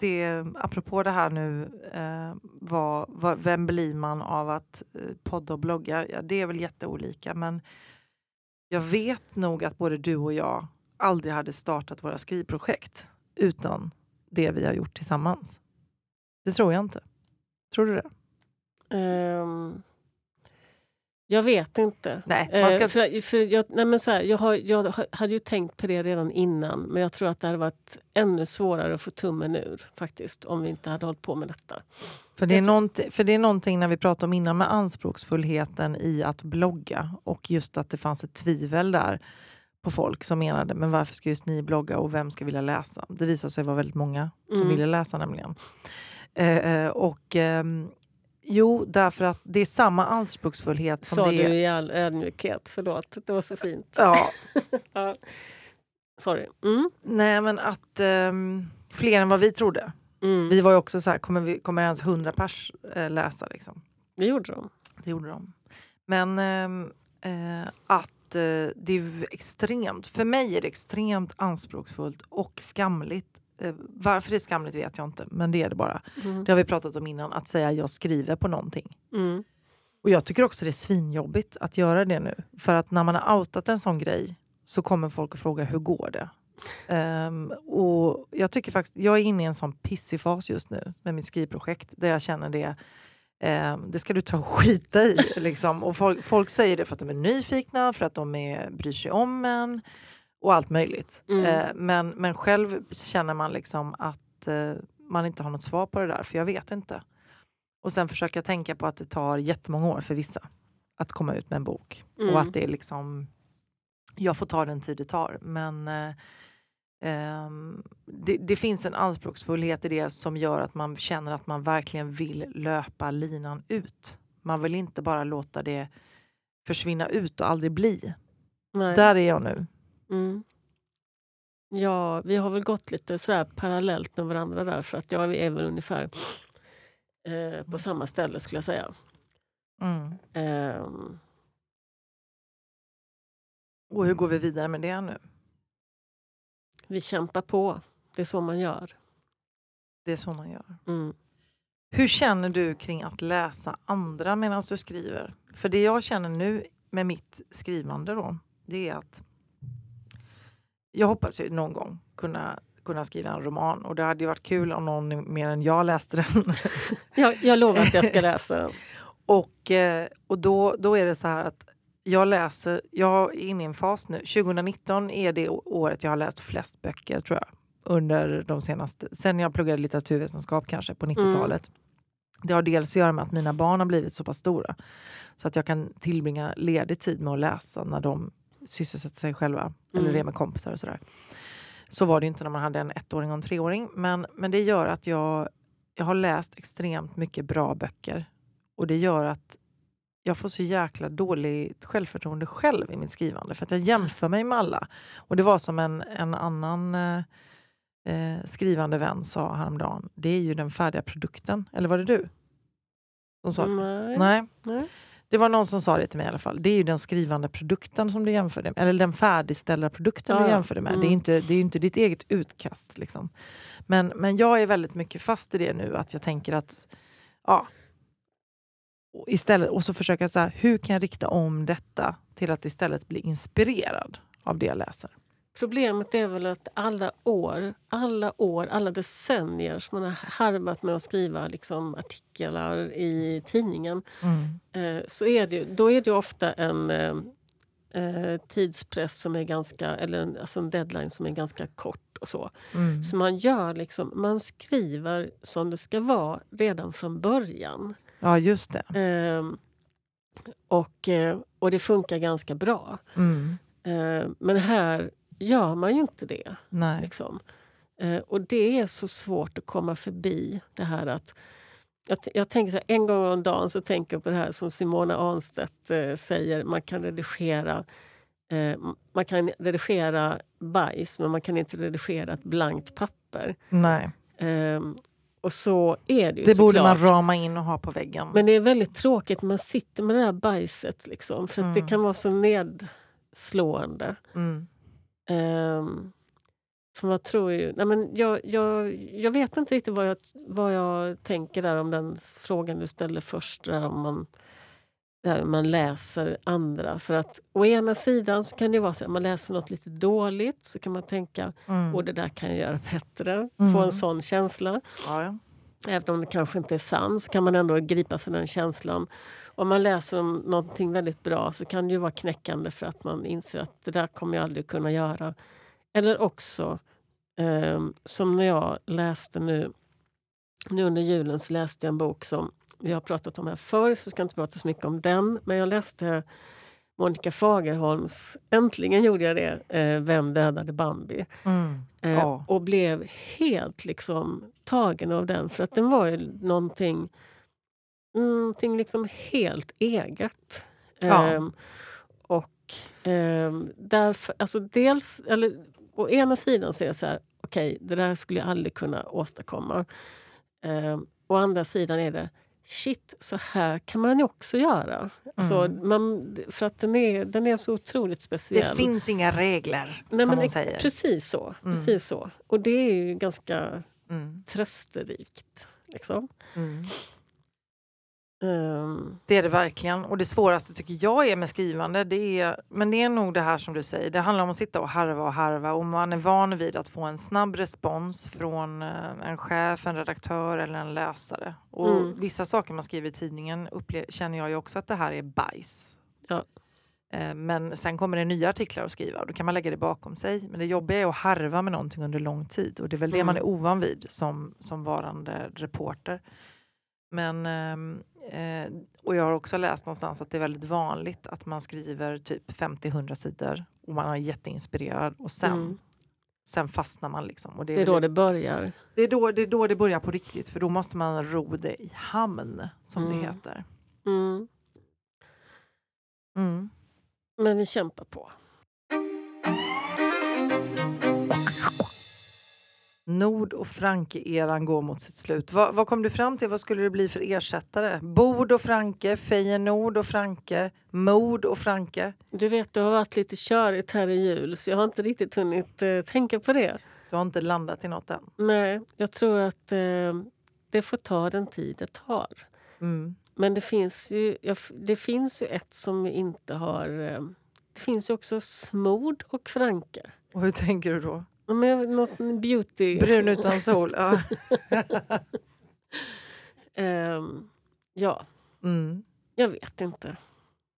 det, apropå det här nu, eh, vad, vad, vem blir man av att eh, podda och blogga? Ja, det är väl jätteolika, men jag vet nog att både du och jag aldrig hade startat våra skrivprojekt utan det vi har gjort tillsammans. Det tror jag inte. Tror du det? Um, jag vet inte. Nej, man ska... Eh, för, för jag, nej men så här, jag, har, jag hade ju tänkt på det redan innan men jag tror att det hade varit ännu svårare att få tummen ur faktiskt om vi inte hade hållit på med detta. För det, är för det är någonting när vi pratade om innan med anspråksfullheten i att blogga och just att det fanns ett tvivel där på folk som menade men varför ska just ni blogga och vem ska vilja läsa? Det visade sig vara väldigt många som Mm. ville läsa nämligen. Eh, eh, och ehm, Jo, därför att det är samma anspråksfullhet som Sa det du i all ödmjukhet. Förlåt, det var så fint. Ja, Ja. Sorry. Mm. nej men att ehm, fler än vad vi trodde. Mm. Vi var ju också så här, kommer, vi, kommer ens 100 pers eh, läsa? Liksom? Det gjorde de. Det gjorde de. Men ehm, eh, att eh, det är extremt, för mig är det extremt anspråksfullt och skamligt. Eh, varför det är skamligt vet jag inte, men det är det bara. Mm. Det har vi pratat om innan, att säga jag skriver på någonting. Mm. Och jag tycker också det är svinjobbigt att göra det nu. För att när man har outat en sån grej så kommer folk att fråga hur går det? Ehm, och jag tycker faktiskt, jag är inne i en sån pissig fas just nu med mitt skrivprojekt där jag känner det ehm, det ska du ta och skita i. Liksom. Och folk, folk säger det för att de är nyfikna, för att de är, bryr sig om en och allt möjligt. Mm. Eh, men, men själv känner man liksom att eh, man inte har något svar på det där, för jag vet inte. Och sen försöka tänka på att det tar jättemånga år för vissa att komma ut med en bok. Mm. Och att det är liksom, jag får ta den tid det tar. Men eh, ehm, det, det finns en anspråksfullhet i det som gör att man känner att man verkligen vill löpa linan ut. Man vill inte bara låta det försvinna ut och aldrig bli. Nej. Där är jag nu. Mm. Ja, vi har väl gått lite sådär parallellt med varandra där för att jag är väl ungefär eh, på samma ställe skulle jag säga. Mm. Ehm, Och hur går vi vidare med det nu? vi kämpar på. Det är så man gör. Det är så man gör. Mm. Hur känner du kring att läsa andra medan du skriver? För det jag känner nu med mitt skrivande då, det är att jag hoppas ju någon gång kunna, kunna skriva en roman och det hade ju varit kul om någon mer än jag läste den. Jag, jag lovar att jag ska läsa den. och eh, och då, då är det så här att jag läser, jag är inne i en fas nu. 2019 är det året jag har läst flest böcker tror jag. Under de senaste, sen jag pluggade litteraturvetenskap kanske på 90-talet. Det har dels att göra med att mina barn har blivit så pass stora. Så att jag kan tillbringa ledig tid med att läsa när de sysselsätter sig själva. Eller Mm. är med kompisar och sådär. Så var det inte när man hade en ettåring och en treåring. Men, men det gör att jag, jag har läst extremt mycket bra böcker. Och det gör att jag får så jäkla dåligt självförtroende själv i mitt skrivande. För att jag jämför mig med alla. Och det var som en, en annan eh, eh, skrivande vän sa häromdagen. Det är ju den färdiga produkten. Eller var det du? Som sa det? Nej. Nej. Nej. Det var någon som sa det till mig i alla fall. Det är ju den skrivande produkten som du jämförde med. Eller den färdigställda produkten Ja, du jämförde med. Det är Mm. inte, det är ju inte ditt eget utkast. Liksom. Men, men jag är väldigt mycket fast i det nu. Att jag tänker att... Ja, och istället, och så försöka så här, hur kan jag rikta om detta till att istället bli inspirerad av det jag läser. Problemet är väl att alla år, alla år, alla decennier som man har harvat med att skriva liksom, artiklar i tidningen eh, så är det, då är det ofta en eh, eh, tidspress som är ganska, eller en, alltså en deadline som är ganska kort. och så. Mm. Så man gör liksom, man skriver som det ska vara redan från början. Ja, just det. Ehm, och, eh, och det funkar ganska bra. Mm. Eh, men här gör man ju inte det. Nej. Liksom. Eh, och det är så svårt att komma förbi det här att jag, jag tänker så här, en gång om dagen så tänker jag på det här som Simona Arnstedt eh, säger, man kan redigera eh, man kan redigera bajs men man kan inte redigera ett blankt papper. Nej. Ehm, och så är det ju Det borde man såklart. rama in och ha på väggen. Men det är väldigt tråkigt man sitter med det där bajset. Liksom, för att Mm. det kan vara så nedslående. Mm. Um, för man tror ju... Nej men jag, jag, jag vet inte riktigt vad jag, vad jag tänker där om den frågan du ställde först. Där om man, där man läser andra. För att å ena sidan så kan det vara så att man läser något lite dåligt så kan man tänka Mm. och det där kan jag göra bättre. Mm. Få en sån känsla. Ja, ja. Även om det kanske inte är sant så kan man ändå gripas av den känslan. Om man läser om någonting väldigt bra så kan det ju vara knäckande för att man inser att det där kommer jag aldrig kunna göra. Eller också, eh, som när jag läste nu, nu under julen så läste jag en bok som vi har pratat om här förr så jag ska inte prata så mycket om den. Men jag läste Monica Fagerholms, äntligen gjorde jag det, eh, Vem dödade Bambi? Mm. Eh, Ja. Och blev helt liksom tagen av den. För att den var ju någonting, någonting liksom helt eget. Ja. Ehm, och ehm, därför, alltså dels, eller, å ena sidan så är det så här, okej, det där skulle jag aldrig kunna åstadkomma. Ehm, å andra sidan är det, shit, så här kan man ju också göra. Alltså, Mm. man, för att den är, den är så otroligt speciell. Det finns inga regler, Nej, som men säger. Precis så. Mm. Precis så. Och det är ju ganska Mm. trösterikt. Liksom. Mm. Ehm, Det är det verkligen. Och det svåraste tycker jag är med skrivande, det är, men det är nog det här som du säger. Det handlar om att sitta och harva och harva och man är van vid att få en snabb respons från eh, en chef, en redaktör eller en läsare. Och Mm. vissa saker man skriver i tidningen känner jag ju också att det här är bajs. Ja. Eh, Men sen kommer det nya artiklar att skriva och då kan man lägga det bakom sig. Men det jobbiga är att harva med någonting under lång tid och det är väl det Mm. man är ovan vid som, som varande reporter. Men, ehm, eh, och jag har också läst någonstans att det är väldigt vanligt att man skriver typ 50-100 sidor och man är jätteinspirerad och sen, Mm. sen fastnar man. Liksom. Och det, är det är då lite- det börjar. det, är då, det är då det börjar på riktigt för då måste man ro det i hamn som Mm. det heter. Mm. Mm. Men vi kämpar på. Nord och Franke-eran går mot sitt slut. Vad, vad kom du fram till? Vad skulle det bli för ersättare? Bord och Franke, Feyenoord och Franke, Mord och Franke? Du vet, det har varit lite körigt här i jul så jag har inte riktigt hunnit eh, tänka på det. Du har inte landat i något än? Nej, jag tror att eh, det får ta den tid det tar. Mm. Men det finns ju, det finns ju ett som inte har... eh, Det finns ju också Smord och Franke. Och hur tänker du då? Ja, Men något beauty... Brun utan sol? Ja. Ehm, ja, Mm. jag vet inte.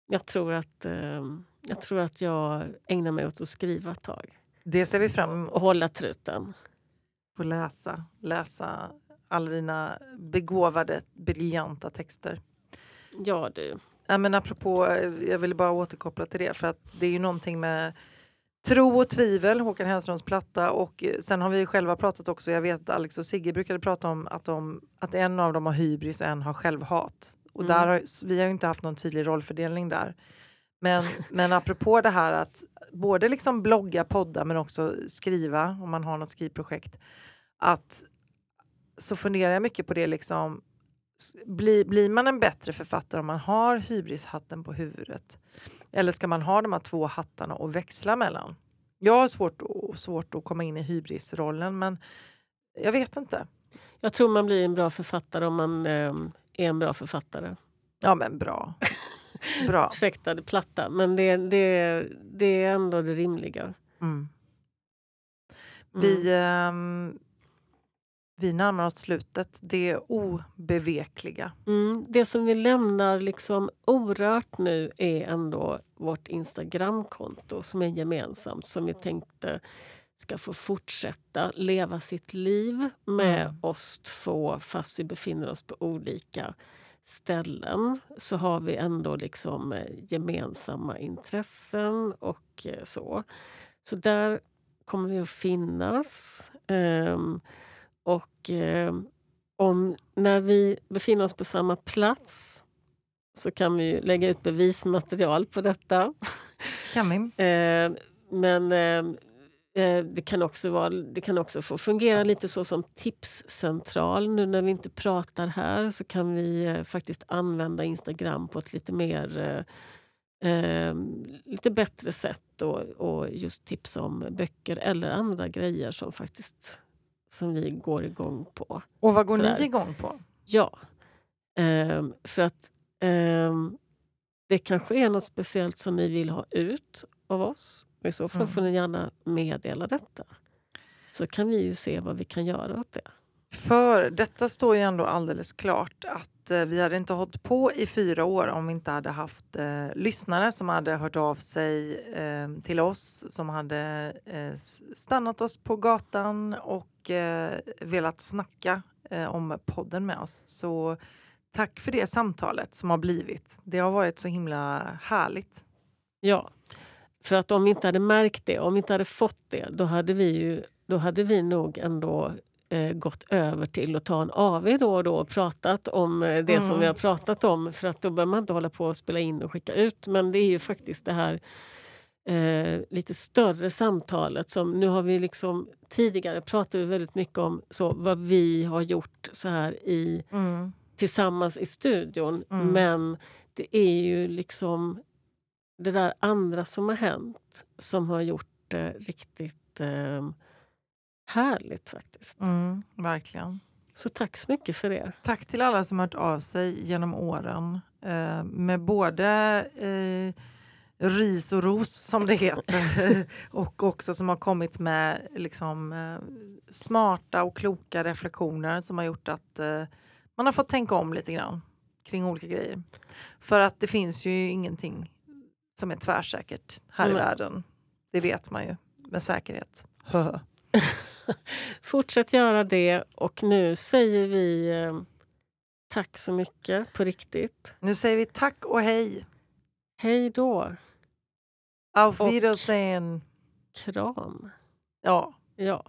Jag tror att ehm, jag, tror att jag ägnar mig åt att skriva ett tag. Det ser vi fram emot. Och hålla truten. Få läsa, läsa alla dina begåvade, briljanta texter. Ja, du. Ja, men apropå, eh, jag ville bara återkoppla till det för att det är ju någonting med tro och tvivel, Håkan Hellströms platta och eh, sen har vi själva pratat också, jag vet att Alex och Sigge brukade prata om att, de, att en av dem har hybris och en har självhat. Och Mm. där har, vi har inte haft någon tydlig rollfördelning där. Men, men apropå det här att både liksom blogga, podda men också skriva om man har något skrivprojekt. Att, så funderar jag mycket på det liksom s- blir, man en bättre författare om man har hybrishatten på huvudet? Eller ska man ha de här två hattarna och växla mellan? Jag har svårt, svårt att komma in i hybrisrollen men jag vet inte. Jag tror man blir en bra författare om man ehm, är en bra författare. Ja men bra. Bra. Ursäkta det platta, men det, det, det är ändå det rimliga. Mm. Mm. Vi, ehm, vi närmar oss slutet. Det obevekliga. Mm, det som vi lämnar liksom orört nu är ändå vårt Instagramkonto som är gemensamt som vi tänkte ska få fortsätta leva sitt liv med Mm. oss två fast vi befinner oss på olika ställen. Så har vi ändå liksom eh, gemensamma intressen och eh, så. Så där kommer vi att finnas. Ehm, och ehm, om, när vi befinner oss på samma plats så kan vi ju lägga ut bevismaterial på detta. Kan vi? Eh, men eh, eh, det, kan också vara, det kan också få fungera lite så som tipscentral. Nu när vi inte pratar här så kan vi eh, faktiskt använda Instagram på ett lite mer eh, eh, lite bättre sätt och, och just tipsa om böcker eller andra grejer som faktiskt som vi går igång på. Och vad går Sådär. ni igång på? Ja, ehm, för att ehm, det kanske är något speciellt som ni vill ha ut av oss. Och I så fall Mm. får ni gärna meddela detta. Så kan vi ju se vad vi kan göra åt det. För detta står ju ändå alldeles klart att eh, vi hade inte hållit på i fyra år om vi inte hade haft eh, lyssnare som hade hört av sig eh, till oss, som hade eh, stannat oss på gatan och velat snacka eh, om podden med oss. Så tack för det samtalet som har blivit. Det har varit så himla härligt. Ja, för att om vi inte hade märkt det, om vi inte hade fått det, då hade vi, ju, då hade vi nog ändå eh, gått över till att ta en AV då och då och pratat om eh, det som Mm. vi har pratat om. För att då behöver man inte hålla på och spela in och skicka ut. Men det är ju faktiskt det här eh, lite större samtalet. som Nu har vi liksom Tidigare pratade vi väldigt mycket om så, vad vi har gjort så här i tillsammans i studion. Mm. Men det är ju liksom det där andra som har hänt som har gjort det riktigt eh, härligt faktiskt. Mm, verkligen. Så tack så mycket för det. Tack till alla som hört av sig genom åren eh, med både eh, ris och ros som det heter och också som har kommit med liksom, eh, smarta och kloka reflektioner som har gjort att eh, man har fått tänka om lite grann kring olika grejer. För att det finns ju ingenting som är tvärsäkert här i Nej. världen. Det vet man ju med säkerhet. Fortsätt göra det och nu säger vi eh, tack så mycket på riktigt. Nu säger vi tack och hej. Hej då. Auf Wiedersehen. Kram. Ja. Ja.